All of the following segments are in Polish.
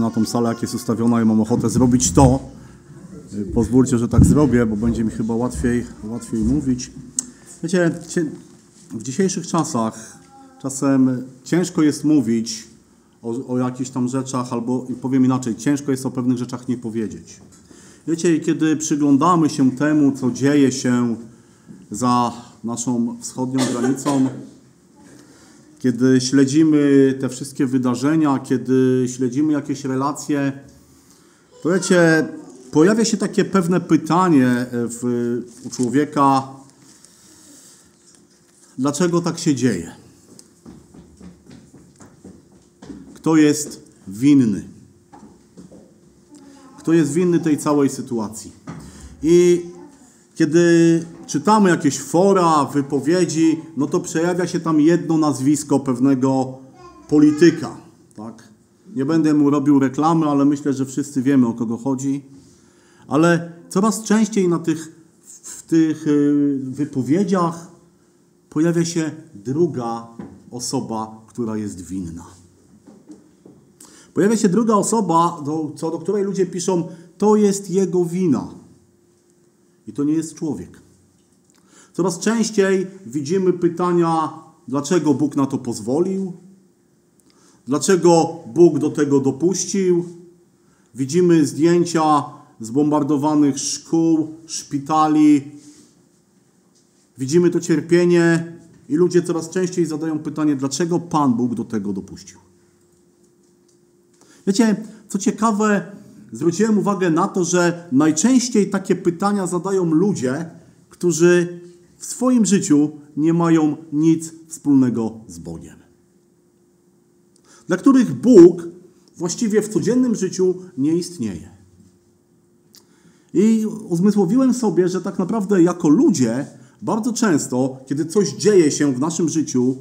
na tą salę, jak jest ustawiona i mam ochotę zrobić to. Y, Pozwólcie, że tak zrobię, bo będzie mi chyba łatwiej, łatwiej mówić. Wiecie, cie- w dzisiejszych czasach czasem ciężko jest mówić o, o jakichś tam rzeczach, albo powiem inaczej, ciężko jest o pewnych rzeczach nie powiedzieć. Wiecie, kiedy przyglądamy się temu, co dzieje się za naszą wschodnią granicą, kiedy śledzimy te wszystkie wydarzenia, kiedy śledzimy jakieś relacje, to wiecie, pojawia się takie pewne pytanie w, u człowieka, dlaczego tak się dzieje? Kto jest winny? Kto jest winny tej całej sytuacji? I kiedy czytamy jakieś fora, wypowiedzi, no to przejawia się tam jedno nazwisko pewnego polityka. Tak? Nie będę mu robił reklamy, ale myślę, że wszyscy wiemy o kogo chodzi. Ale coraz częściej na tych, w tych y, wypowiedziach pojawia się druga osoba, która jest winna. Pojawia się druga osoba, do, co do której ludzie piszą, to jest jego wina. I to nie jest człowiek. Coraz częściej widzimy pytania, dlaczego Bóg na to pozwolił, dlaczego Bóg do tego dopuścił. Widzimy zdjęcia zbombardowanych szkół, szpitali. Widzimy to cierpienie i ludzie coraz częściej zadają pytanie, dlaczego Pan Bóg do tego dopuścił. Wiecie, co ciekawe, zwróciłem uwagę na to, że najczęściej takie pytania zadają ludzie, którzy w swoim życiu nie mają nic wspólnego z Bogiem. Dla których Bóg właściwie w codziennym życiu nie istnieje. I uzmysłowiłem sobie, że tak naprawdę jako ludzie bardzo często, kiedy coś dzieje się w naszym życiu,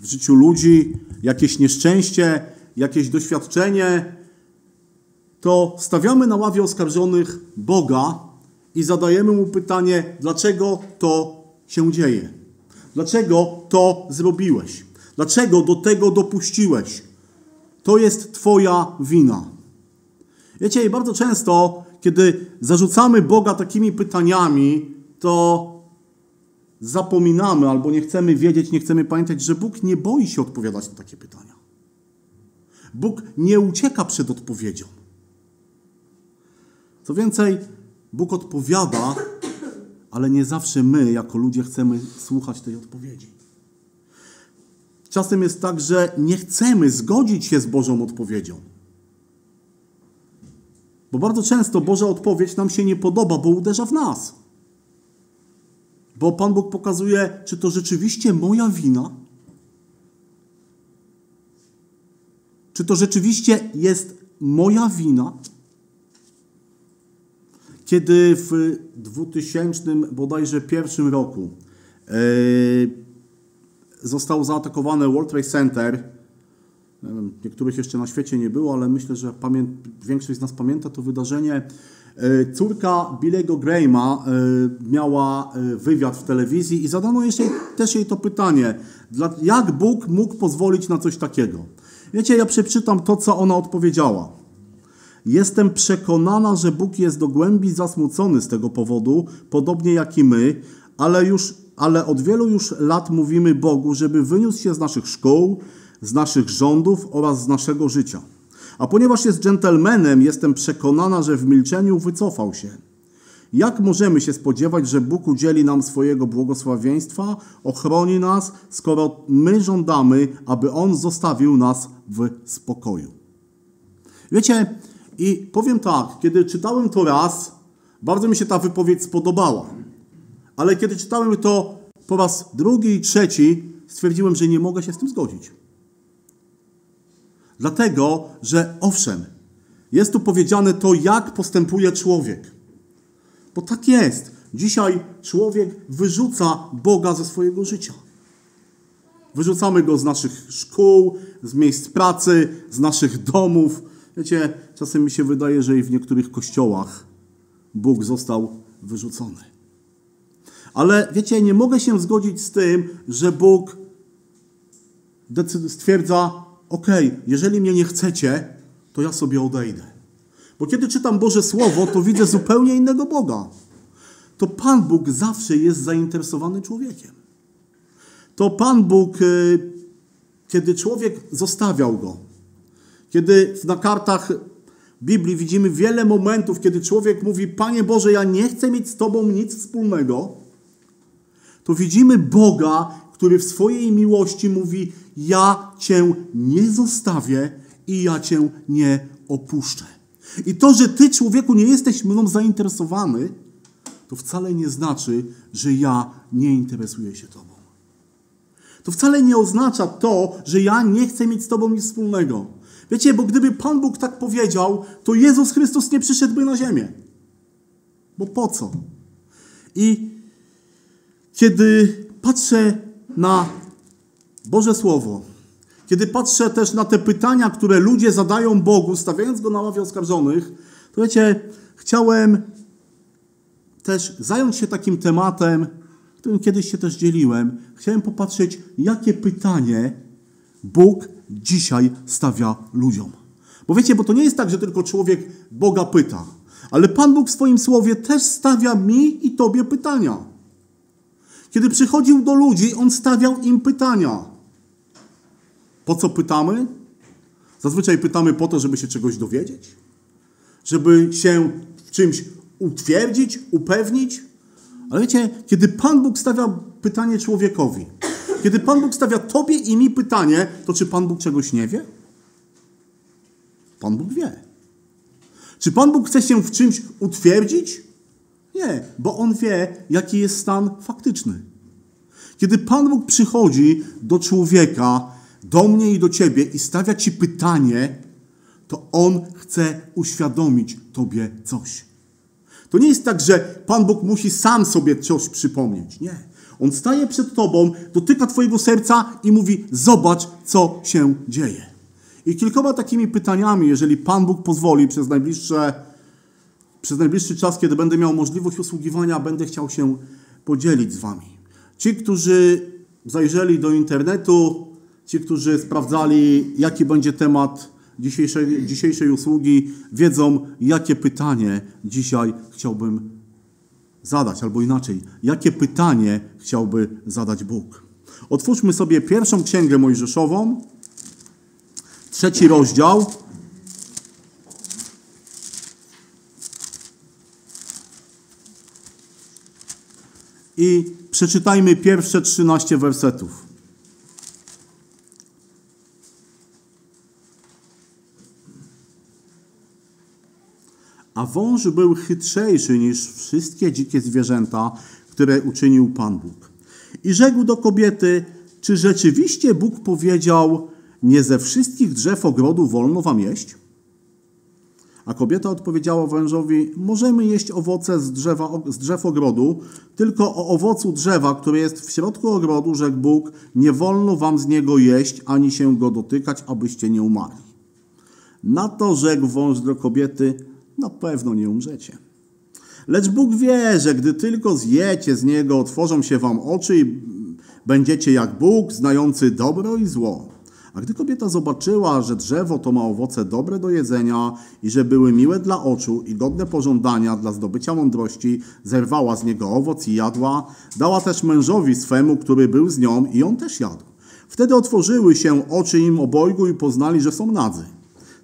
w życiu ludzi, jakieś nieszczęście, jakieś doświadczenie, to stawiamy na ławie oskarżonych Boga i zadajemy mu pytanie, dlaczego to się dzieje? Dlaczego to zrobiłeś? Dlaczego do tego dopuściłeś? To jest Twoja wina. Wiecie, i bardzo często, kiedy zarzucamy Boga takimi pytaniami, to zapominamy albo nie chcemy wiedzieć, nie chcemy pamiętać, że Bóg nie boi się odpowiadać na takie pytania. Bóg nie ucieka przed odpowiedzią. Co więcej, Bóg odpowiada, ale nie zawsze my, jako ludzie, chcemy słuchać tej odpowiedzi. Czasem jest tak, że nie chcemy zgodzić się z Bożą odpowiedzią. Bo bardzo często Boża odpowiedź nam się nie podoba, bo uderza w nas. Bo Pan Bóg pokazuje, czy to rzeczywiście moja wina, czy to rzeczywiście jest moja wina, kiedy w 2000 bodajże pierwszym roku e, został zaatakowany World Trade Center. Niektórych jeszcze na świecie nie było, ale myślę, że pamię- większość z nas pamięta to wydarzenie. E, Córka Billego Grahama e, miała wywiad w telewizji i zadano jeszcze też jej to pytanie, jak Bóg mógł pozwolić na coś takiego. Wiecie, ja przeczytam to, co ona odpowiedziała. Jestem przekonana, że Bóg jest do głębi zasmucony z tego powodu, podobnie jak i my, ale, już, ale od wielu już lat mówimy Bogu, żeby wyniósł się z naszych szkół, z naszych rządów oraz z naszego życia. A ponieważ jest dżentelmenem, jestem przekonana, że w milczeniu wycofał się. Jak możemy się spodziewać, że Bóg udzieli nam swojego błogosławieństwa, ochroni nas, skoro my żądamy, aby On zostawił nas w spokoju? Wiecie, i powiem tak, kiedy czytałem to raz, bardzo mi się ta wypowiedź spodobała. Ale kiedy czytałem to po raz drugi i trzeci, stwierdziłem, że nie mogę się z tym zgodzić. Dlatego, że owszem, jest tu powiedziane to, jak postępuje człowiek. Bo tak jest. Dzisiaj człowiek wyrzuca Boga ze swojego życia. Wyrzucamy go z naszych szkół, z miejsc pracy, z naszych domów. Wiecie, czasem mi się wydaje, że i w niektórych kościołach Bóg został wyrzucony. Ale wiecie, nie mogę się zgodzić z tym, że Bóg stwierdza: OK, jeżeli mnie nie chcecie, to ja sobie odejdę. Bo kiedy czytam Boże Słowo, to widzę zupełnie innego Boga. To Pan Bóg zawsze jest zainteresowany człowiekiem. To Pan Bóg, y, kiedy człowiek zostawiał go, kiedy na kartach Biblii widzimy wiele momentów, kiedy człowiek mówi: Panie Boże, ja nie chcę mieć z Tobą nic wspólnego, to widzimy Boga, który w swojej miłości mówi: Ja Cię nie zostawię i ja Cię nie opuszczę. I to, że Ty, człowieku, nie jesteś mną zainteresowany, to wcale nie znaczy, że ja nie interesuję się Tobą. To wcale nie oznacza to, że ja nie chcę mieć z Tobą nic wspólnego. Wiecie, bo gdyby Pan Bóg tak powiedział, to Jezus Chrystus nie przyszedłby na ziemię. Bo po co? I kiedy patrzę na Boże Słowo, kiedy patrzę też na te pytania, które ludzie zadają Bogu, stawiając go na ławie oskarżonych, to wiecie, chciałem też zająć się takim tematem, którym kiedyś się też dzieliłem. Chciałem popatrzeć, jakie pytanie Bóg dzisiaj stawia ludziom. Bo wiecie, bo to nie jest tak, że tylko człowiek Boga pyta, ale Pan Bóg w swoim słowie też stawia mi i tobie pytania. Kiedy przychodził do ludzi, on stawiał im pytania. Po co pytamy? Zazwyczaj pytamy po to, żeby się czegoś dowiedzieć, żeby się w czymś utwierdzić, upewnić. Ale wiecie, kiedy Pan Bóg stawia pytanie człowiekowi, kiedy Pan Bóg stawia tobie i mi pytanie, to czy Pan Bóg czegoś nie wie? Pan Bóg wie. Czy Pan Bóg chce się w czymś utwierdzić? Nie, bo On wie, jaki jest stan faktyczny. Kiedy Pan Bóg przychodzi do człowieka, do mnie i do ciebie i stawia ci pytanie, to On chce uświadomić tobie coś. To nie jest tak, że Pan Bóg musi sam sobie coś przypomnieć. Nie. On staje przed tobą, dotyka twojego serca i mówi: Zobacz, co się dzieje. I kilkoma takimi pytaniami, jeżeli Pan Bóg pozwoli, przez najbliższe, przez najbliższy czas, kiedy będę miał możliwość usługiwania, będę chciał się podzielić z Wami. Ci, którzy zajrzeli do internetu, ci, którzy sprawdzali, jaki będzie temat dzisiejszej, dzisiejszej usługi, wiedzą, jakie pytanie dzisiaj chciałbym zadać, albo inaczej, jakie pytanie chciałby zadać Bóg. Otwórzmy sobie pierwszą księgę Mojżeszową, trzeci rozdział. I przeczytajmy pierwsze 13 wersetów. A wąż był chytrzejszy niż wszystkie dzikie zwierzęta, które uczynił Pan Bóg. I rzekł do kobiety, czy rzeczywiście Bóg powiedział, nie ze wszystkich drzew ogrodu wolno wam jeść? A kobieta odpowiedziała wężowi, możemy jeść owoce z, drzewa, z drzew ogrodu, tylko o owocu drzewa, które jest w środku ogrodu, rzekł Bóg, nie wolno wam z niego jeść, ani się go dotykać, abyście nie umarli. Na to rzekł wąż do kobiety, na pewno nie umrzecie. Lecz Bóg wie, że gdy tylko zjecie z niego, otworzą się wam oczy i będziecie jak Bóg, znający dobro i zło. A gdy kobieta zobaczyła, że drzewo to ma owoce dobre do jedzenia i że były miłe dla oczu i godne pożądania dla zdobycia mądrości, zerwała z niego owoc i jadła. Dała też mężowi swemu, który był z nią i on też jadł. Wtedy otworzyły się oczy im obojgu i poznali, że są nadzy.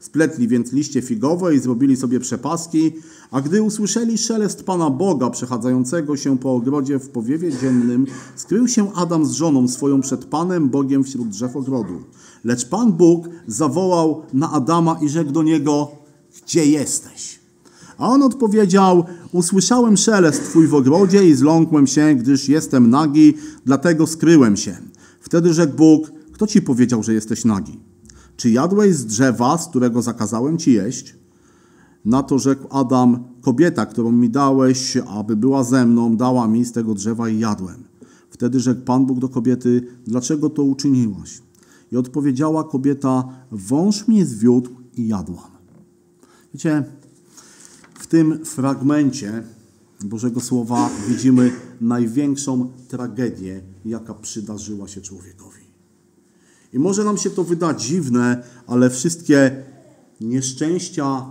Spletli więc liście figowe i zrobili sobie przepaski, a gdy usłyszeli szelest Pana Boga przechadzającego się po ogrodzie w powiewie dziennym, skrył się Adam z żoną swoją przed Panem Bogiem wśród drzew ogrodu. Lecz Pan Bóg zawołał na Adama i rzekł do niego, gdzie jesteś? A on odpowiedział, usłyszałem szelest Twój w ogrodzie i zląkłem się, gdyż jestem nagi, dlatego skryłem się. Wtedy rzekł Bóg, kto Ci powiedział, że jesteś nagi? Czy jadłeś z drzewa, z którego zakazałem Ci jeść? Na to rzekł Adam, kobieta, którą mi dałeś, aby była ze mną, dała mi z tego drzewa i jadłem. Wtedy rzekł Pan Bóg do kobiety, dlaczego to uczyniłaś? I odpowiedziała kobieta, wąż mnie zwiódł i jadłam. Wiecie, w tym fragmencie Bożego Słowa widzimy największą tragedię, jaka przydarzyła się człowiekowi. I może nam się to wyda dziwne, ale wszystkie nieszczęścia,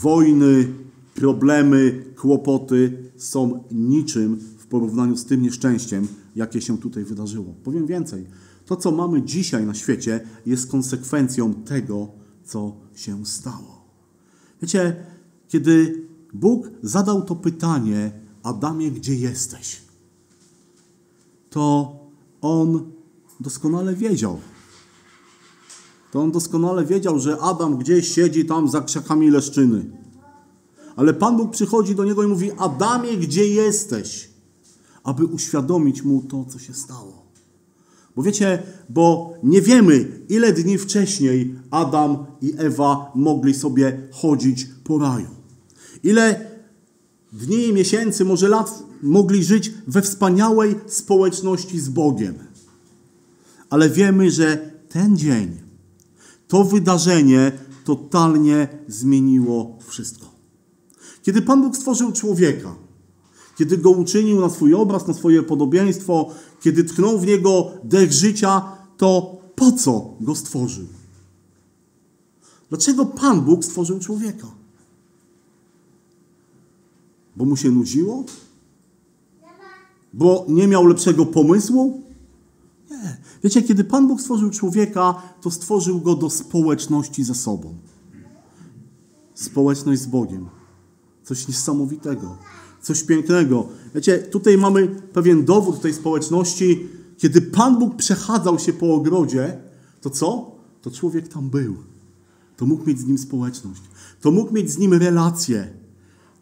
wojny, problemy, kłopoty są niczym w porównaniu z tym nieszczęściem, jakie się tutaj wydarzyło. Powiem więcej. To, co mamy dzisiaj na świecie, jest konsekwencją tego, co się stało. Wiecie, kiedy Bóg zadał to pytanie, Adamie, gdzie jesteś? To on doskonale wiedział. To on doskonale wiedział, że Adam gdzieś siedzi tam za krzakami leszczyny. Ale Pan Bóg przychodzi do niego i mówi: Adamie, gdzie jesteś? Aby uświadomić mu to, co się stało. Bo wiecie, bo nie wiemy, ile dni wcześniej Adam i Ewa mogli sobie chodzić po raju. Ile dni, miesięcy, może lat mogli żyć we wspaniałej społeczności z Bogiem. Ale wiemy, że ten dzień, to wydarzenie totalnie zmieniło wszystko. Kiedy Pan Bóg stworzył człowieka, kiedy go uczynił na swój obraz, na swoje podobieństwo, kiedy tknął w niego dech życia, to po co go stworzył? Dlaczego Pan Bóg stworzył człowieka? Bo mu się nudziło? Bo nie miał lepszego pomysłu? Nie. Wiecie, kiedy Pan Bóg stworzył człowieka, to stworzył go do społeczności ze sobą. Społeczność z Bogiem. Coś niesamowitego, coś pięknego. Wiecie, tutaj mamy pewien dowód tej społeczności. Kiedy Pan Bóg przechadzał się po ogrodzie, to co? To człowiek tam był. To mógł mieć z nim społeczność. To mógł mieć z nim relację.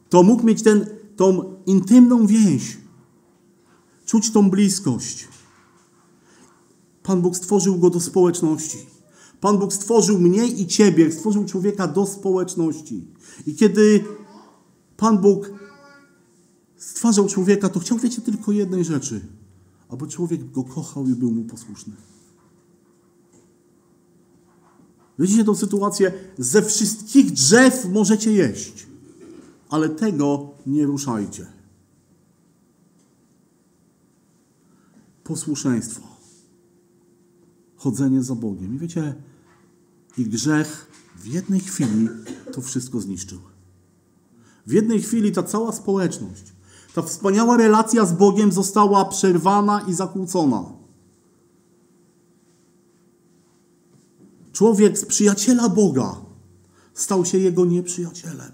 To mógł mieć ten, tą intymną więź. Czuć tą bliskość. Pan Bóg stworzył go do społeczności. Pan Bóg stworzył mnie i ciebie, stworzył człowieka do społeczności. I kiedy Pan Bóg stwarzał człowieka, to chciał, wiecie, tylko jednej rzeczy. Aby człowiek go kochał i był mu posłuszny. Widzicie tą sytuację? Ze wszystkich drzew możecie jeść, ale tego nie ruszajcie. Posłuszeństwo. Chodzenie za Bogiem. I wiecie, i grzech w jednej chwili to wszystko zniszczył. W jednej chwili ta cała społeczność, ta wspaniała relacja z Bogiem została przerwana i zakłócona. Człowiek z przyjaciela Boga stał się jego nieprzyjacielem.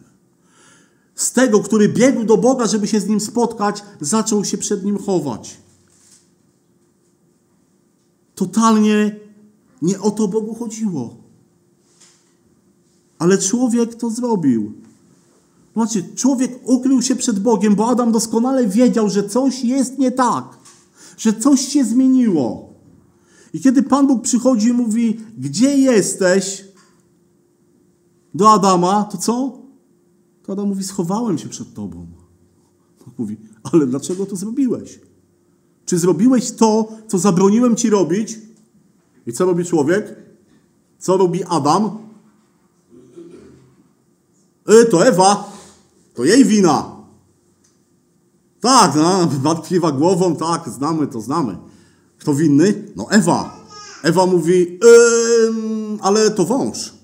Z tego, który biegł do Boga, żeby się z nim spotkać, zaczął się przed nim chować. Totalnie nie o to Bogu chodziło. Ale człowiek to zrobił. Znaczy, człowiek ukrył się przed Bogiem, bo Adam doskonale wiedział, że coś jest nie tak, że coś się zmieniło. I kiedy Pan Bóg przychodzi i mówi, gdzie jesteś? Do Adama, to co? To Adam mówi, schowałem się przed Tobą. Bóg mówi, ale dlaczego to zrobiłeś? Czy zrobiłeś to, co zabroniłem Ci robić? I co robi człowiek? Co robi Adam? Y, to Ewa. To jej wina. Tak, no, głową, tak, znamy to, znamy. Kto winny? No Ewa. Ewa mówi, ale to wąż.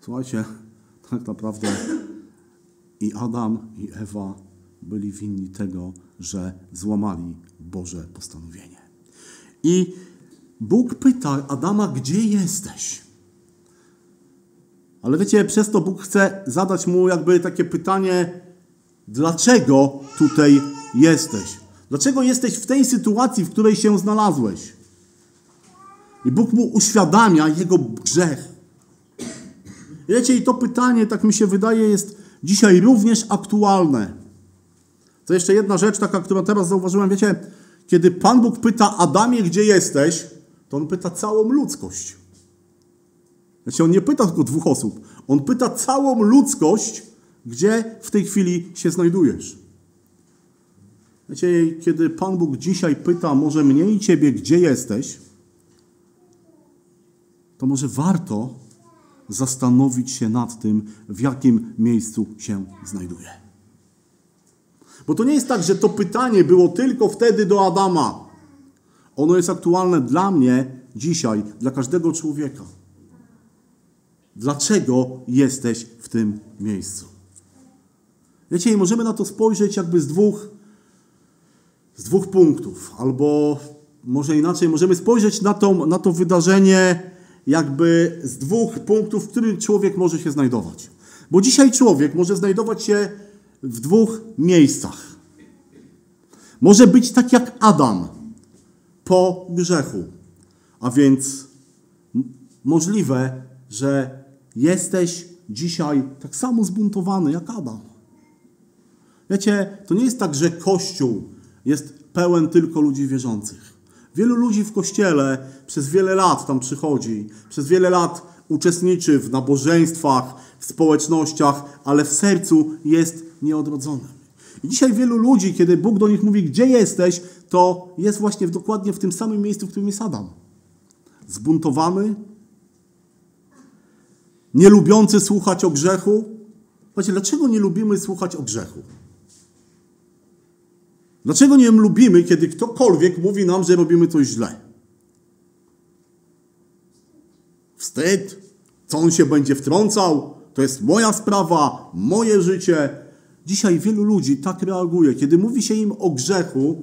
Słuchajcie, tak naprawdę i Adam, i Ewa byli winni tego, że złamali Boże postanowienie. I Bóg pyta Adama, gdzie jesteś? Ale wiecie, przez to Bóg chce zadać mu jakby takie pytanie, dlaczego tutaj jesteś? Dlaczego jesteś w tej sytuacji, w której się znalazłeś? I Bóg mu uświadamia jego grzech. Wiecie, i to pytanie, tak mi się wydaje, jest dzisiaj również aktualne. To jeszcze jedna rzecz taka, którą teraz zauważyłem. Wiecie, kiedy Pan Bóg pyta Adamie, gdzie jesteś, to On pyta całą ludzkość. Znaczy, On nie pyta tylko dwóch osób. On pyta całą ludzkość, gdzie w tej chwili się znajdujesz. Wiecie, kiedy Pan Bóg dzisiaj pyta może mnie i Ciebie, gdzie jesteś, to może warto zastanowić się nad tym, w jakim miejscu się znajduje. Bo to nie jest tak, że to pytanie było tylko wtedy do Adama. Ono jest aktualne dla mnie dzisiaj, dla każdego człowieka. dlaczego jesteś w tym miejscu. Wiecie, i możemy na to spojrzeć jakby z dwóch, z dwóch punktów, albo może inaczej, możemy spojrzeć na na to wydarzenie jakby z dwóch punktów, w którym człowiek może się znajdować. Bo dzisiaj człowiek może znajdować się w dwóch miejscach. Może być tak jak Adam po grzechu. A więc możliwe, że jesteś dzisiaj tak samo zbuntowany jak Adam. Wiecie, to nie jest tak, że Kościół jest pełen tylko ludzi wierzących. Wielu ludzi w kościele przez wiele lat tam przychodzi, przez wiele lat uczestniczy w nabożeństwach, w społecznościach, ale w sercu jest nieodrodzonym. I dzisiaj wielu ludzi, kiedy Bóg do nich mówi, gdzie jesteś, to jest właśnie dokładnie w tym samym miejscu, w którym jest Adam. Zbuntowany, nie lubiący słuchać o grzechu. Słuchajcie, dlaczego nie lubimy słuchać o grzechu? Dlaczego nie lubimy, kiedy ktokolwiek mówi nam, że robimy coś źle? Wstyd. Co on się będzie wtrącał? To jest moja sprawa, moje życie. Dzisiaj wielu ludzi tak reaguje. Kiedy mówi się im o grzechu,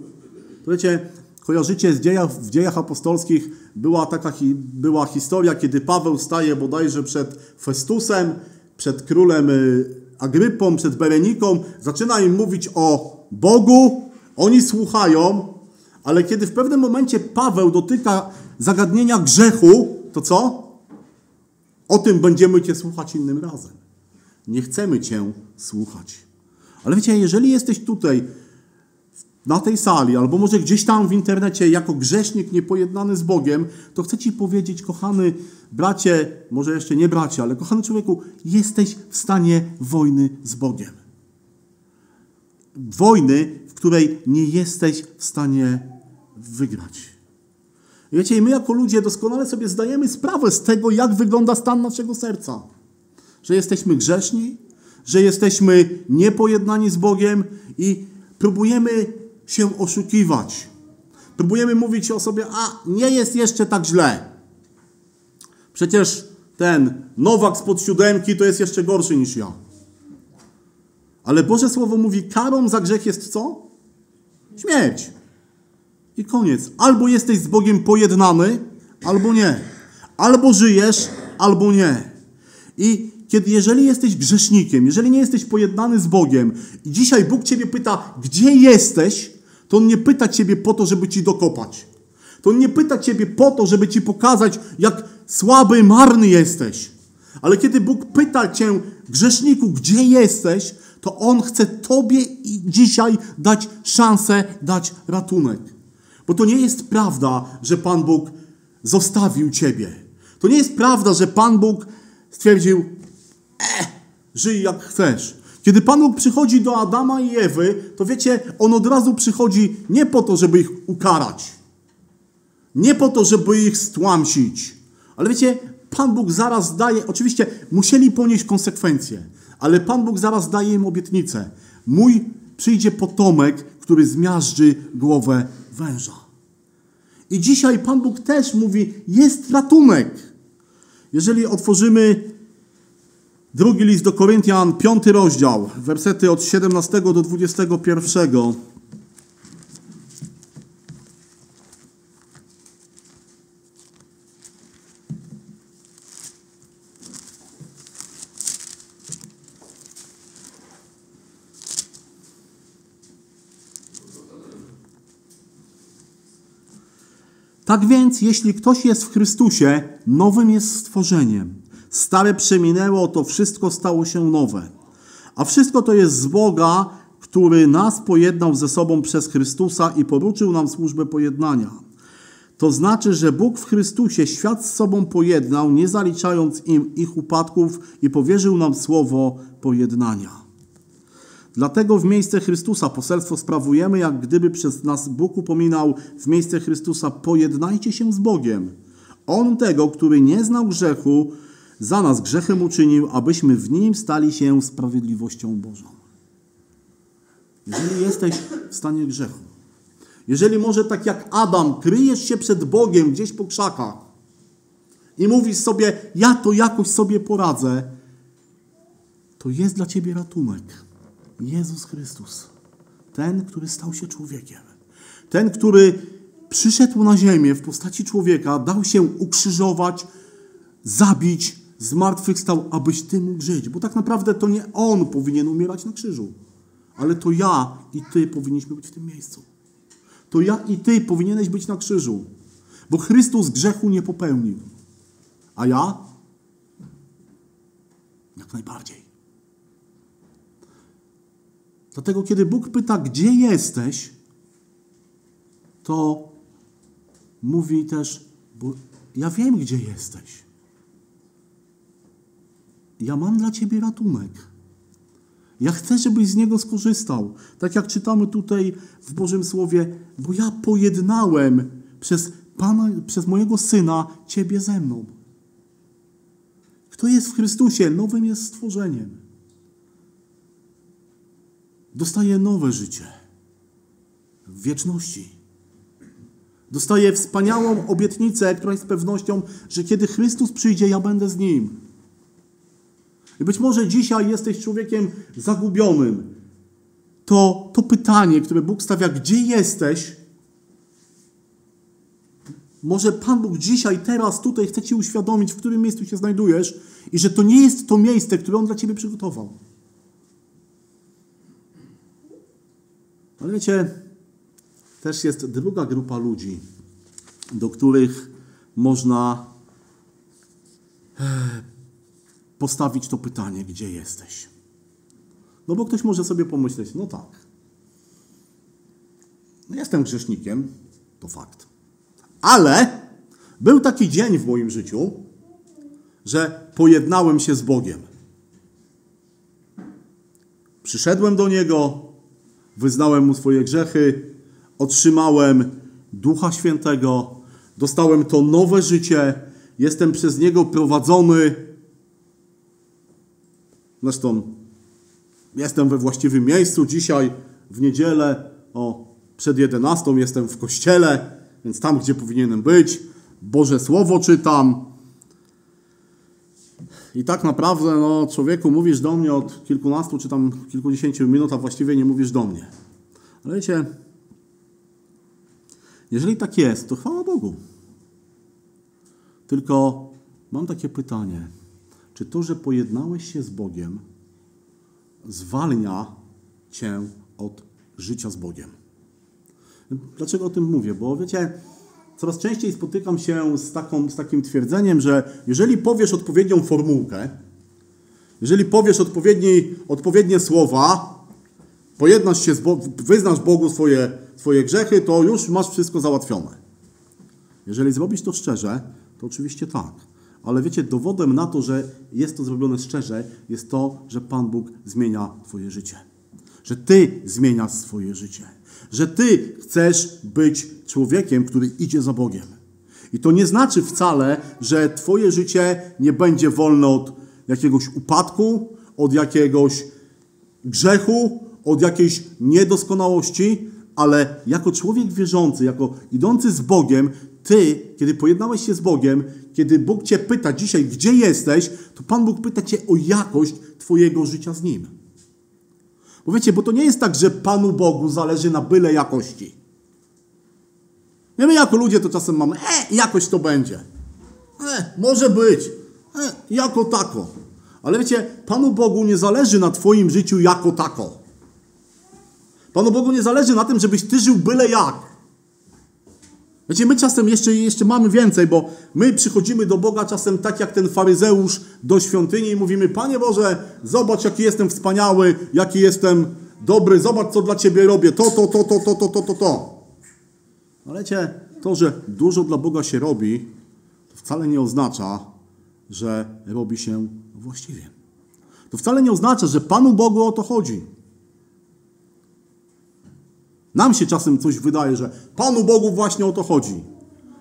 to wiecie, kojarzycie z dziejach, w dziejach apostolskich była taka była historia, kiedy Paweł staje bodajże przed Festusem, przed królem y, Agrypą, przed Bereniką, zaczyna im mówić o Bogu, oni słuchają, ale kiedy w pewnym momencie Paweł dotyka zagadnienia grzechu, to co? O tym będziemy Cię słuchać innym razem. Nie chcemy Cię słuchać. Ale wiecie, jeżeli jesteś tutaj, na tej sali, albo może gdzieś tam w internecie, jako grzesznik niepojednany z Bogiem, to chcę Ci powiedzieć, kochany bracie, może jeszcze nie bracie, ale kochany człowieku, jesteś w stanie wojny z Bogiem. Wojny, której nie jesteś w stanie wygrać. Wiecie, my jako ludzie doskonale sobie zdajemy sprawę z tego, jak wygląda stan naszego serca. Że jesteśmy grzeszni, że jesteśmy niepojednani z Bogiem i próbujemy się oszukiwać. Próbujemy mówić o sobie, a nie jest jeszcze tak źle. Przecież ten Nowak spod siódemki to jest jeszcze gorszy niż ja. Ale Boże Słowo mówi, karą za grzech jest co? Śmierć. I koniec. Albo jesteś z Bogiem pojednany, albo nie. Albo żyjesz, albo nie. I kiedy, jeżeli jesteś grzesznikiem, jeżeli nie jesteś pojednany z Bogiem i dzisiaj Bóg Ciebie pyta, gdzie jesteś, to On nie pyta Ciebie po to, żeby Ci dokopać. To On nie pyta Ciebie po to, żeby Ci pokazać, jak słaby, marny jesteś. Ale kiedy Bóg pyta Cię, grzeszniku, gdzie jesteś, to On chce Tobie dzisiaj dać szansę, dać ratunek. Bo to nie jest prawda, że Pan Bóg zostawił Ciebie. To nie jest prawda, że Pan Bóg stwierdził, e, żyj jak chcesz. Kiedy Pan Bóg przychodzi do Adama i Ewy, to wiecie, On od razu przychodzi nie po to, żeby ich ukarać. Nie po to, żeby ich stłamsić. Ale wiecie, Pan Bóg zaraz daje, oczywiście musieli ponieść konsekwencje. Ale Pan Bóg zaraz daje im obietnicę. Mój przyjdzie potomek, który zmiażdży głowę węża. I dzisiaj Pan Bóg też mówi, jest ratunek. Jeżeli otworzymy drugi list do Koryntian, piąty rozdział, wersety od 17 do 21. Tak więc, jeśli ktoś jest w Chrystusie, nowym jest stworzeniem. Stare przeminęło, to wszystko stało się nowe. A wszystko to jest z Boga, który nas pojednał ze sobą przez Chrystusa i poruczył nam służbę pojednania. To znaczy, że Bóg w Chrystusie świat z sobą pojednał, nie zaliczając im ich upadków i powierzył nam słowo pojednania. Dlatego w miejsce Chrystusa poselstwo sprawujemy, jak gdyby przez nas Bóg upominał w miejsce Chrystusa, pojednajcie się z Bogiem. On tego, który nie znał grzechu, za nas grzechem uczynił, abyśmy w nim stali się sprawiedliwością Bożą. Jeżeli jesteś w stanie grzechu, jeżeli może tak jak Adam kryjesz się przed Bogiem gdzieś po krzakach, i mówisz sobie, ja to jakoś sobie poradzę, to jest dla ciebie ratunek. Jezus Chrystus. Ten, który stał się człowiekiem. Ten, który przyszedł na ziemię w postaci człowieka, dał się ukrzyżować, zabić, zmartwychwstał, abyś ty mógł żyć. Bo tak naprawdę to nie on powinien umierać na krzyżu, ale to ja i ty powinniśmy być w tym miejscu. To ja i ty powinieneś być na krzyżu, bo Chrystus grzechu nie popełnił. A ja? Jak najbardziej. Dlatego, kiedy Bóg pyta, gdzie jesteś, to mówi też, bo ja wiem, gdzie jesteś. Ja mam dla ciebie ratunek. Ja chcę, żebyś z niego skorzystał. Tak jak czytamy tutaj w Bożym Słowie, bo ja pojednałem przez, Pana, przez mojego Syna ciebie ze mną. Kto jest w Chrystusie, nowym jest stworzeniem. Dostaje nowe życie w wieczności. Dostaje wspaniałą obietnicę, która jest pewnością, że kiedy Chrystus przyjdzie, ja będę z Nim. I być może dzisiaj jesteś człowiekiem zagubionym. To, to pytanie, które Bóg stawia, gdzie jesteś, może Pan Bóg dzisiaj, teraz, tutaj chce Ci uświadomić, w którym miejscu się znajdujesz i że to nie jest to miejsce, które On dla Ciebie przygotował. Ale wiecie, też jest druga grupa ludzi, do których można e, postawić to pytanie, gdzie jesteś. No bo ktoś może sobie pomyśleć, no tak, no jestem grzesznikiem, to fakt. Ale był taki dzień w moim życiu, że pojednałem się z Bogiem. Przyszedłem do Niego, wyznałem Mu swoje grzechy, otrzymałem Ducha Świętego, dostałem to nowe życie, jestem przez Niego prowadzony. Zresztą jestem we właściwym miejscu. Dzisiaj w niedzielę o przed 11 jestem w kościele, więc tam, gdzie powinienem być. Boże Słowo czytam. I tak naprawdę, no, człowieku, mówisz do mnie od kilkunastu czy tam kilkudziesięciu minut, a właściwie nie mówisz do mnie. Ale wiecie, jeżeli tak jest, to chwała Bogu. Tylko mam takie pytanie. Czy to, że pojednałeś się z Bogiem, zwalnia cię od życia z Bogiem? Dlaczego o tym mówię? Bo wiecie, coraz częściej spotykam się z, taką, z takim twierdzeniem, że jeżeli powiesz odpowiednią formułkę, jeżeli powiesz odpowiednie, odpowiednie słowa, pojednasz się, z Bo wyznasz Bogu swoje, swoje grzechy, to już masz wszystko załatwione. Jeżeli zrobisz to szczerze, to oczywiście tak. Ale wiecie, dowodem na to, że jest to zrobione szczerze, jest to, że Pan Bóg zmienia Twoje życie. Że Ty zmieniasz swoje życie. Że Ty chcesz być człowiekiem, który idzie za Bogiem. I to nie znaczy wcale, że Twoje życie nie będzie wolne od jakiegoś upadku, od jakiegoś grzechu, od jakiejś niedoskonałości, ale jako człowiek wierzący, jako idący z Bogiem, ty, kiedy pojednałeś się z Bogiem, kiedy Bóg cię pyta dzisiaj, gdzie jesteś, to Pan Bóg pyta cię o jakość twojego życia z Nim. Bo wiecie, bo to nie jest tak, że Panu Bogu zależy na byle jakości. Nie my jako ludzie to czasem mamy, e, jakość to będzie. E, może być. E, jako tako. Ale wiecie, Panu Bogu nie zależy na twoim życiu jako tako. Panu Bogu nie zależy na tym, żebyś ty żył byle jak. Wiecie, my czasem jeszcze, jeszcze mamy więcej, bo my przychodzimy do Boga czasem tak jak ten faryzeusz do świątyni i mówimy, Panie Boże, zobacz jaki jestem wspaniały, jaki jestem dobry, zobacz co dla Ciebie robię, to, to, to, to, to, to, to, to, to. Ale wiecie, to, że dużo dla Boga się robi, to wcale nie oznacza, że robi się właściwie. To wcale nie oznacza, że Panu Bogu o to chodzi. Nam się czasem coś wydaje, że Panu Bogu właśnie o to chodzi.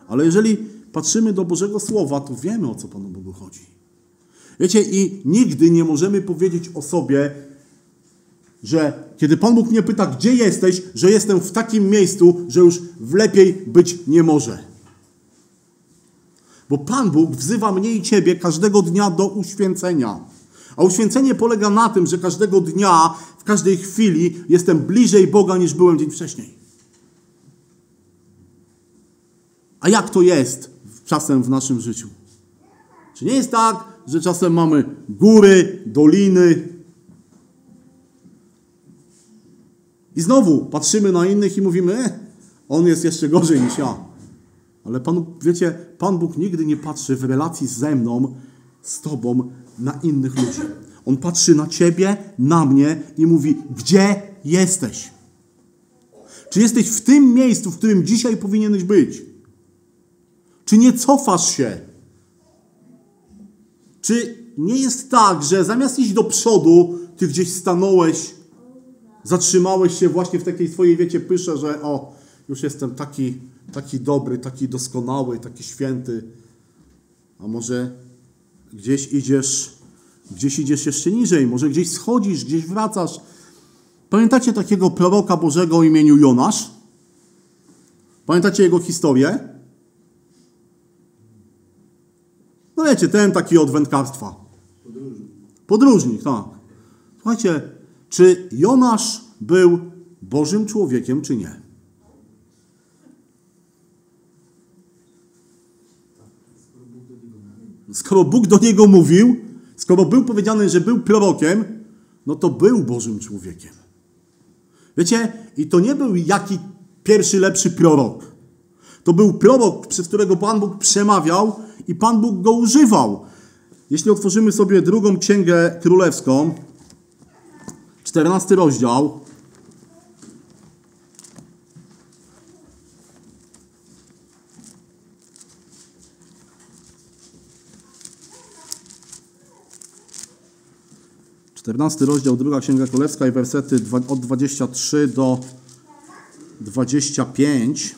Ale jeżeli patrzymy do Bożego Słowa, to wiemy o co Panu Bogu chodzi. Wiecie, i nigdy nie możemy powiedzieć o sobie, że kiedy Pan Bóg mnie pyta, gdzie jesteś, że jestem w takim miejscu, że już lepiej być nie może. Bo Pan Bóg wzywa mnie i Ciebie każdego dnia do uświęcenia. A uświęcenie polega na tym, że każdego dnia, w każdej chwili jestem bliżej Boga niż byłem dzień wcześniej. A jak to jest czasem w naszym życiu? Czy nie jest tak, że czasem mamy góry, doliny i znowu patrzymy na innych i mówimy, e, on jest jeszcze gorzej niż ja. Ale Pan, wiecie, Pan Bóg nigdy nie patrzy w relacji ze mną, z Tobą, na innych ludzi. On patrzy na Ciebie, na mnie i mówi, gdzie jesteś? Czy jesteś w tym miejscu, w którym dzisiaj powinieneś być? Czy nie cofasz się? Czy nie jest tak, że zamiast iść do przodu, ty gdzieś stanąłeś, zatrzymałeś się właśnie w takiej swojej, wiecie, pysze, że o, już jestem taki, taki dobry, taki doskonały, taki święty. A może gdzieś idziesz, gdzieś idziesz jeszcze niżej, może gdzieś schodzisz, gdzieś wracasz. Pamiętacie takiego proroka Bożego o imieniu Jonasz? Pamiętacie jego historię? No wiecie, ten taki od wędkarstwa. Podróżnik. Podróżnik, tak. Słuchajcie, czy Jonasz był Bożym człowiekiem, czy nie? Skoro Bóg do niego mówił, skoro był powiedziane, że był prorokiem, no to był Bożym człowiekiem. Wiecie, i to nie był jaki pierwszy lepszy prorok. To był prorok, przez którego Pan Bóg przemawiał i Pan Bóg go używał. Jeśli otworzymy sobie drugą księgę królewską, 14 rozdział, Czternasty rozdział, druga Księga Królewska i wersety od 23 do 25.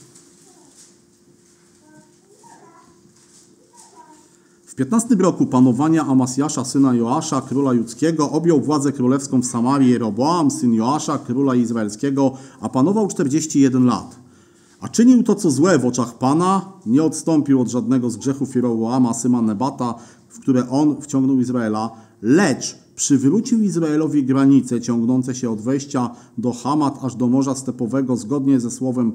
W 15 roku panowania Amasjasza, syna Joasza, króla judzkiego, objął władzę królewską w Samarii Jeroboam, syn Joasza, króla izraelskiego, a panował 41 lat. A czynił to, co złe w oczach Pana, nie odstąpił od żadnego z grzechów Jeroboama, syna Nebata, w które on wciągnął Izraela, lecz przywrócił Izraelowi granice ciągnące się od wejścia do Hamat aż do Morza Stepowego zgodnie ze słowem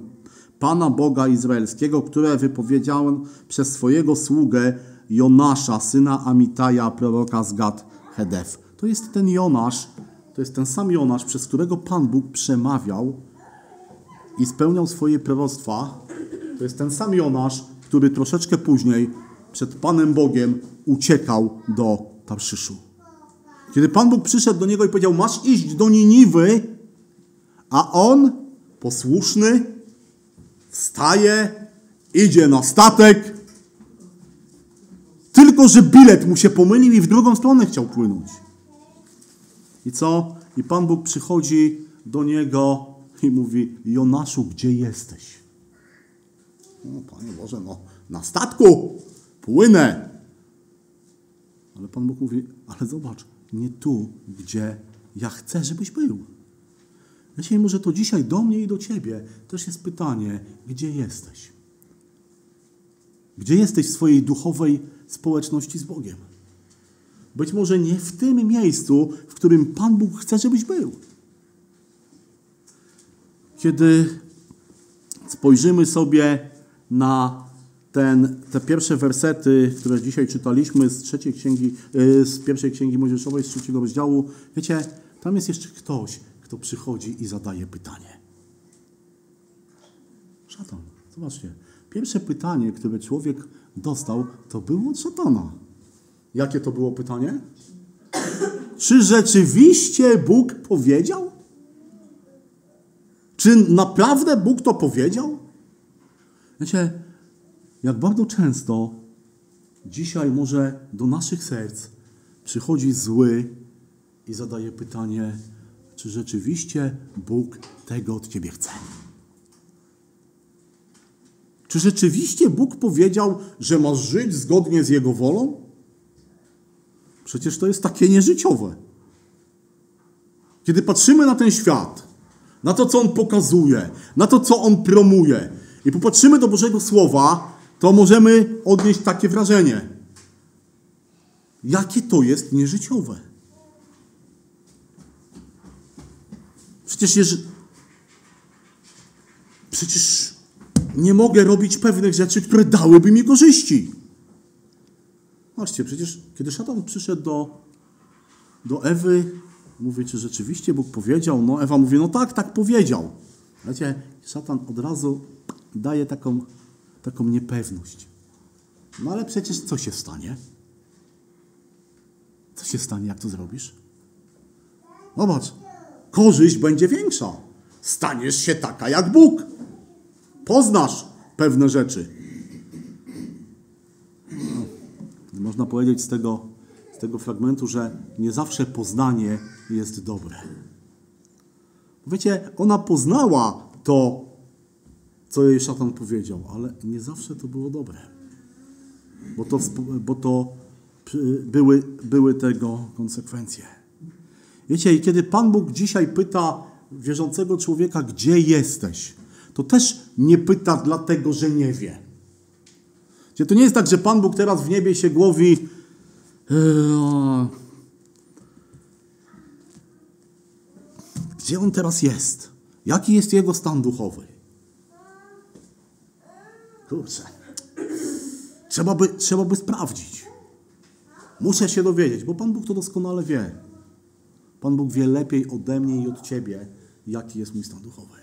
Pana Boga Izraelskiego, które wypowiedziałem przez swojego sługę Jonasza, syna Amitaja, proroka z Gad Hedef. To jest ten Jonasz, to jest ten sam Jonasz, przez którego Pan Bóg przemawiał i spełniał swoje proroctwa. To jest ten sam Jonasz, który troszeczkę później przed Panem Bogiem uciekał do Tarszyszu. Kiedy Pan Bóg przyszedł do niego i powiedział: Masz iść do Niniwy, a on, posłuszny, wstaje, idzie na statek, tylko że bilet mu się pomylił i w drugą stronę chciał płynąć. I co? I Pan Bóg przychodzi do niego i mówi: Jonaszu, gdzie jesteś? No, Panie Boże, no, na statku płynę. Ale Pan Bóg mówi: Ale zobacz, nie tu, gdzie ja chcę, żebyś był. Wiecie, może to dzisiaj do mnie i do ciebie też jest pytanie, gdzie jesteś? Gdzie jesteś w swojej duchowej społeczności z Bogiem? Być może nie w tym miejscu, w którym Pan Bóg chce, żebyś był. Kiedy spojrzymy sobie na ten, te pierwsze wersety, które dzisiaj czytaliśmy z trzeciej księgi, y, z pierwszej księgi Mojżeszowej, z trzeciego rozdziału, wiecie, tam jest jeszcze ktoś, kto przychodzi i zadaje pytanie. Szatan. Zobaczcie. Pierwsze pytanie, które człowiek dostał, to było od szatana. Jakie to było pytanie? Czy rzeczywiście Bóg powiedział? Czy naprawdę Bóg to powiedział? Wiecie, jak bardzo często dzisiaj może do naszych serc przychodzi zły i zadaje pytanie, czy rzeczywiście Bóg tego od Ciebie chce? Czy rzeczywiście Bóg powiedział, że masz żyć zgodnie z Jego wolą? Przecież to jest takie nieżyciowe. Kiedy patrzymy na ten świat, na to, co On pokazuje, na to, co On promuje i popatrzymy do Bożego Słowa, to możemy odnieść takie wrażenie. Jakie to jest nieżyciowe. Przecież, jeżeli, przecież nie mogę robić pewnych rzeczy, które dałyby mi korzyści. Zobaczcie, przecież kiedy szatan przyszedł do, do Ewy, mówi, czy rzeczywiście Bóg powiedział? No Ewa mówi, no tak, tak powiedział. Wiecie, szatan od razu daje taką, taką niepewność. No ale przecież co się stanie? Co się stanie, jak to zrobisz? Zobacz, korzyść będzie większa. Staniesz się taka jak Bóg. Poznasz pewne rzeczy. No, można powiedzieć z tego, z tego fragmentu, że nie zawsze poznanie jest dobre. Wiecie, ona poznała to, co jej szatan powiedział, ale nie zawsze to było dobre. Bo to, bo to były, były tego konsekwencje. Wiecie, i kiedy Pan Bóg dzisiaj pyta wierzącego człowieka, gdzie jesteś, to też nie pyta dlatego, że nie wie. Gdzie to nie jest tak, że Pan Bóg teraz w niebie się głowi. Eee, gdzie on teraz jest? Jaki jest jego stan duchowy? Kurczę. Trzeba by, trzeba by sprawdzić. Muszę się dowiedzieć, bo Pan Bóg to doskonale wie. Pan Bóg wie lepiej ode mnie i od Ciebie, jaki jest mój stan duchowy.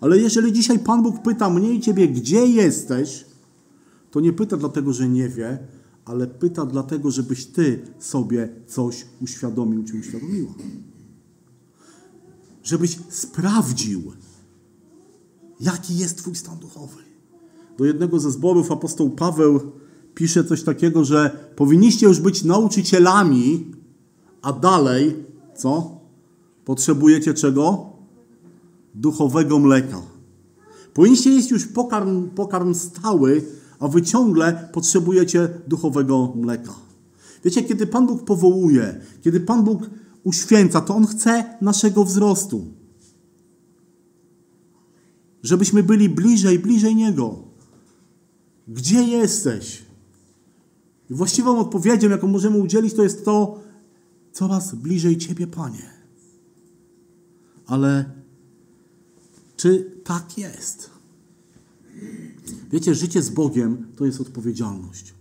Ale jeżeli dzisiaj Pan Bóg pyta mnie i Ciebie, gdzie jesteś, to nie pyta dlatego, że nie wie, ale pyta dlatego, żebyś Ty sobie coś uświadomił czy uświadomiła. Żebyś sprawdził, jaki jest Twój stan duchowy. Do jednego ze zborów apostoł Paweł pisze coś takiego, że powinniście już być nauczycielami, a dalej, co? Potrzebujecie czego? Duchowego mleka. Powinniście jeść już pokarm, pokarm stały, a wy ciągle potrzebujecie duchowego mleka. Wiecie, kiedy Pan Bóg powołuje, kiedy Pan Bóg uświęca, to On chce naszego wzrostu. Żebyśmy byli bliżej, bliżej Niego. Gdzie jesteś? I właściwą odpowiedzią, jaką możemy udzielić, to jest to, coraz bliżej Ciebie, Panie. Ale czy tak jest? Wiecie, życie z Bogiem to jest odpowiedzialność.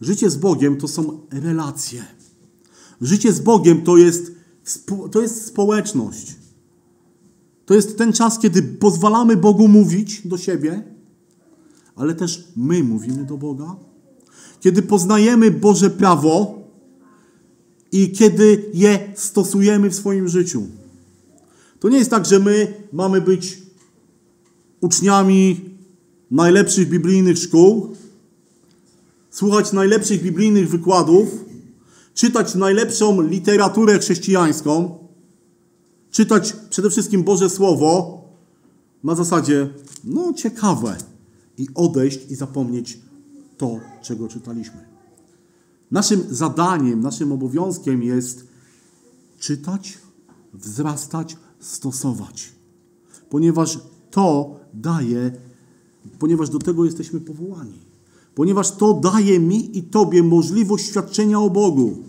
Życie z Bogiem to są relacje. Życie z Bogiem to jest, to jest społeczność. To jest ten czas, kiedy pozwalamy Bogu mówić do siebie, ale też my mówimy do Boga. Kiedy poznajemy Boże prawo i kiedy je stosujemy w swoim życiu. To nie jest tak, że my mamy być uczniami najlepszych biblijnych szkół, słuchać najlepszych biblijnych wykładów, czytać najlepszą literaturę chrześcijańską, czytać przede wszystkim Boże Słowo na zasadzie, no ciekawe, i odejść i zapomnieć to, czego czytaliśmy. Naszym zadaniem, naszym obowiązkiem jest czytać, wzrastać, stosować. Ponieważ to daje, ponieważ do tego jesteśmy powołani. Ponieważ to daje mi i Tobie możliwość świadczenia o Bogu.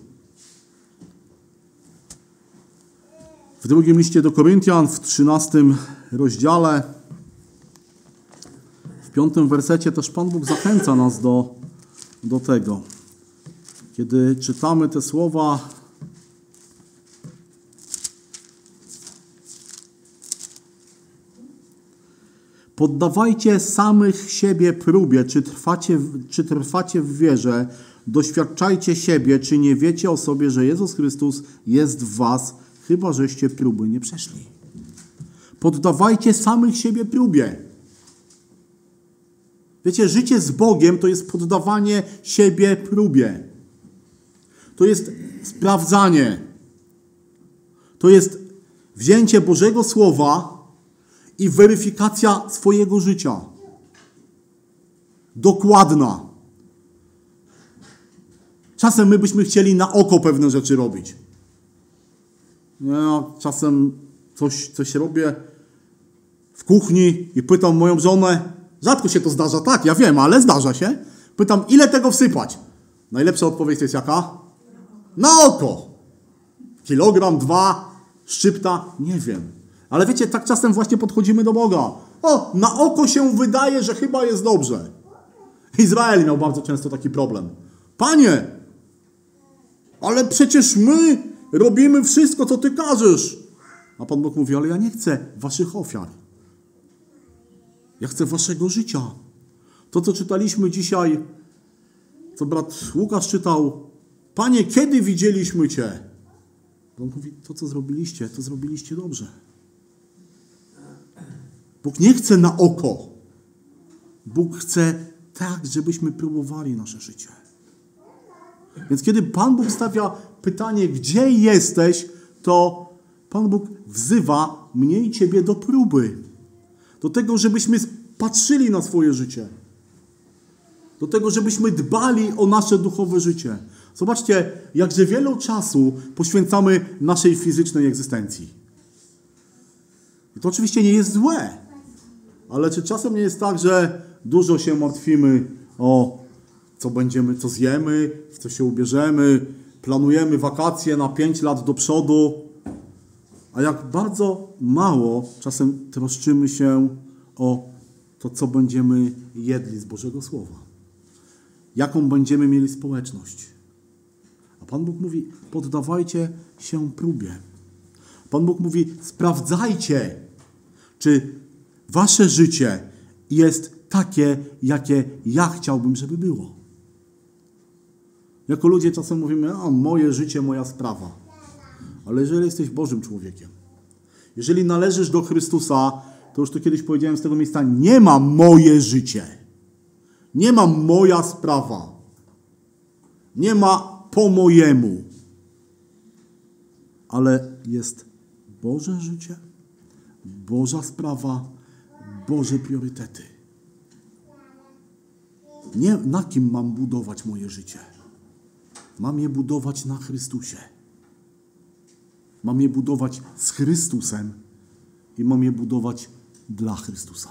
W drugim liście do Koryntian, w trzynastym rozdziale, w piątym wersecie też Pan Bóg zachęca nas do, do tego. Kiedy czytamy te słowa, Poddawajcie samych siebie próbie, czy trwacie, czy trwacie w wierze, doświadczajcie siebie, czy nie wiecie o sobie, że Jezus Chrystus jest w was, chyba żeście próby nie przeszli. Poddawajcie samych siebie próbie. Wiecie, życie z Bogiem to jest poddawanie siebie próbie. To jest sprawdzanie. To jest wzięcie Bożego Słowa i weryfikacja swojego życia. Dokładna. Czasem my byśmy chcieli na oko pewne rzeczy robić. Ja czasem coś, coś robię w kuchni i pytam moją żonę, Rzadko się to zdarza, tak, ja wiem, ale zdarza się. Pytam, ile tego wsypać? Najlepsza odpowiedź to jest jaka? Na oko. Kilogram, dwa, szczypta, nie wiem. Ale wiecie, tak czasem właśnie podchodzimy do Boga. O, na oko się wydaje, że chyba jest dobrze. Izrael miał bardzo często taki problem. Panie, ale przecież my robimy wszystko, co Ty każesz. A Pan Bóg mówi, ale ja nie chcę waszych ofiar. Ja chcę waszego życia. To, co czytaliśmy dzisiaj, co brat Łukasz czytał. Panie, kiedy widzieliśmy Cię? On mówi, to, co zrobiliście, to zrobiliście dobrze. Bóg nie chce na oko. Bóg chce tak, żebyśmy próbowali nasze życie. Więc kiedy Pan Bóg stawia pytanie, gdzie jesteś, to Pan Bóg wzywa mnie i Ciebie do próby. Do tego, żebyśmy patrzyli na swoje życie. Do tego, żebyśmy dbali o nasze duchowe życie. Zobaczcie, jakże wielu czasu poświęcamy naszej fizycznej egzystencji. I to oczywiście nie jest złe. Ale czy czasem nie jest tak, że dużo się martwimy o co będziemy, co zjemy, w co się ubierzemy, planujemy wakacje na 5 lat do przodu, a jak bardzo mało czasem troszczymy się o to, co będziemy jedli z Bożego Słowa. Jaką będziemy mieli społeczność. A Pan Bóg mówi, poddawajcie się próbie. Pan Bóg mówi, sprawdzajcie, czy wasze życie jest takie, jakie ja chciałbym, żeby było. Jako ludzie czasem mówimy, a moje życie, moja sprawa. Ale jeżeli jesteś Bożym człowiekiem, jeżeli należysz do Chrystusa, to już to kiedyś powiedziałem z tego miejsca, nie ma moje życie. Nie ma moja sprawa. Nie ma po mojemu. Ale jest Boże życie, Boża sprawa, Boże priorytety. Nie na kim mam budować moje życie. Mam je budować na Chrystusie. Mam je budować z Chrystusem i mam je budować dla Chrystusa.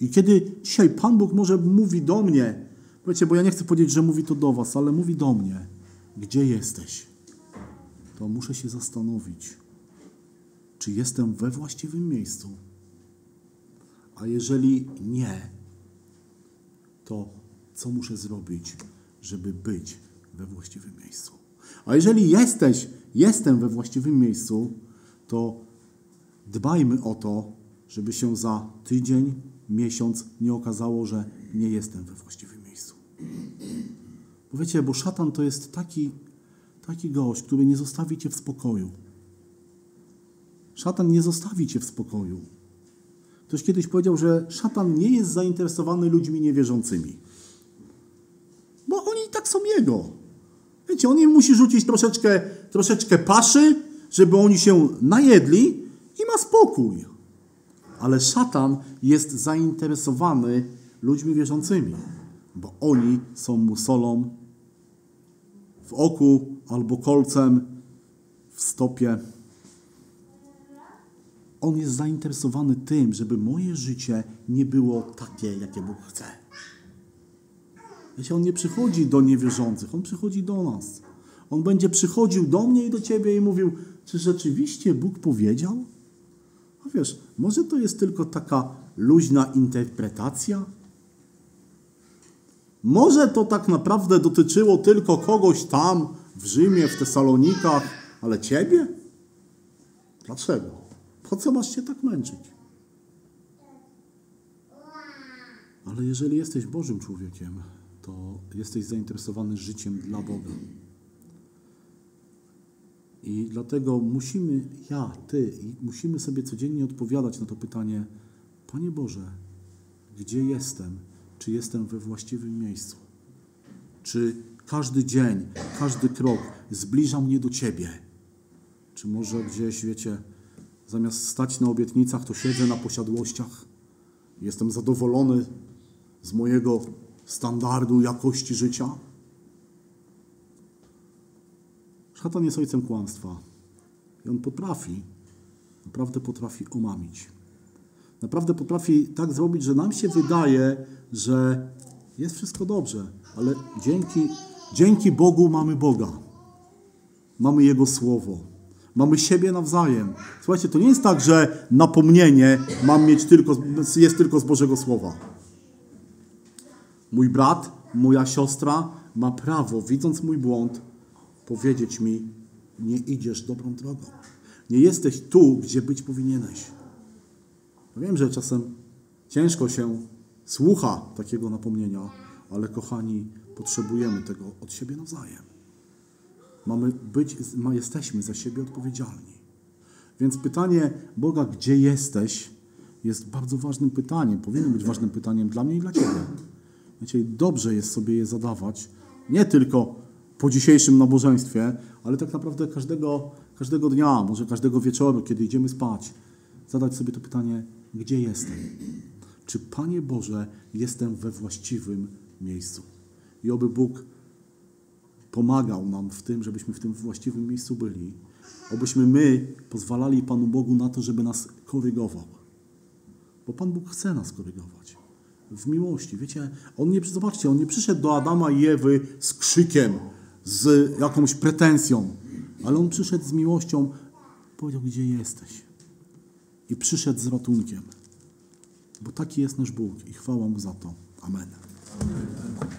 I kiedy dzisiaj Pan Bóg może mówi do mnie, wiecie, bo ja nie chcę powiedzieć, że mówi to do Was, ale mówi do mnie, gdzie jesteś, to muszę się zastanowić, czy jestem we właściwym miejscu. A jeżeli nie, to co muszę zrobić, żeby być we właściwym miejscu? A jeżeli jesteś, jestem we właściwym miejscu, to dbajmy o to, żeby się za tydzień, miesiąc nie okazało, że nie jestem we właściwym miejscu. Bo wiecie, bo szatan to jest taki, taki gość, który nie zostawi cię w spokoju. Szatan nie zostawi cię w spokoju. Ktoś kiedyś powiedział, że szatan nie jest zainteresowany ludźmi niewierzącymi. Bo oni i tak są jego. Wiecie, on im musi rzucić troszeczkę, troszeczkę paszy, żeby oni się najedli i ma spokój. Ale szatan jest zainteresowany ludźmi wierzącymi, bo oni są mu solą w oku albo kolcem w stopie. On jest zainteresowany tym, żeby moje życie nie było takie, jakie Bóg chce. Wiecie, on nie przychodzi do niewierzących, on przychodzi do nas. On będzie przychodził do mnie i do ciebie i mówił: Czy rzeczywiście Bóg powiedział? A wiesz, może to jest tylko taka luźna interpretacja? Może to tak naprawdę dotyczyło tylko kogoś tam w Rzymie, w Tesalonikach, ale ciebie? Dlaczego? Po co masz się tak męczyć? Ale jeżeli jesteś Bożym człowiekiem, to jesteś zainteresowany życiem dla Boga. I dlatego musimy, ja, ty, musimy sobie codziennie odpowiadać na to pytanie: Panie Boże, gdzie jestem? Czy jestem we właściwym miejscu? Czy każdy dzień, każdy krok zbliża mnie do Ciebie? Czy może gdzieś, wiecie, zamiast stać na obietnicach, to siedzę na posiadłościach? Jestem zadowolony z mojego standardu jakości życia? Szatan jest ojcem kłamstwa. I on potrafi, naprawdę potrafi omamić. Naprawdę potrafi tak zrobić, że nam się wydaje, że jest wszystko dobrze, ale dzięki, dzięki Bogu mamy Boga. Mamy Jego Słowo. Mamy siebie nawzajem. Słuchajcie, to nie jest tak, że napomnienie mam mieć tylko, jest tylko z Bożego Słowa. Mój brat, moja siostra ma prawo, widząc mój błąd, powiedzieć mi: Nie idziesz dobrą drogą. Nie jesteś tu, gdzie być powinieneś. Ja wiem, że czasem ciężko się słucha takiego napomnienia, ale kochani, potrzebujemy tego od siebie nawzajem. Mamy być, jesteśmy za siebie odpowiedzialni. Więc pytanie Boga, gdzie jesteś, jest bardzo ważnym pytaniem. Powinno być ważnym pytaniem dla mnie i dla Ciebie. Wiecie, dobrze jest sobie je zadawać, nie tylko po dzisiejszym nabożeństwie, ale tak naprawdę każdego, każdego dnia, może każdego wieczoru, kiedy idziemy spać, zadać sobie to pytanie, gdzie jestem? Czy Panie Boże, jestem we właściwym miejscu? I oby Bóg pomagał nam w tym, żebyśmy w tym właściwym miejscu byli. Obyśmy my pozwalali Panu Bogu na to, żeby nas korygował. Bo Pan Bóg chce nas korygować. W miłości. Wiecie, On nie, zobaczcie, On nie przyszedł do Adama i Ewy z krzykiem, z jakąś pretensją, ale On przyszedł z miłością, powiedział, gdzie jesteś. I przyszedł z ratunkiem. Bo taki jest nasz Bóg i chwała Mu za to. Amen. Amen.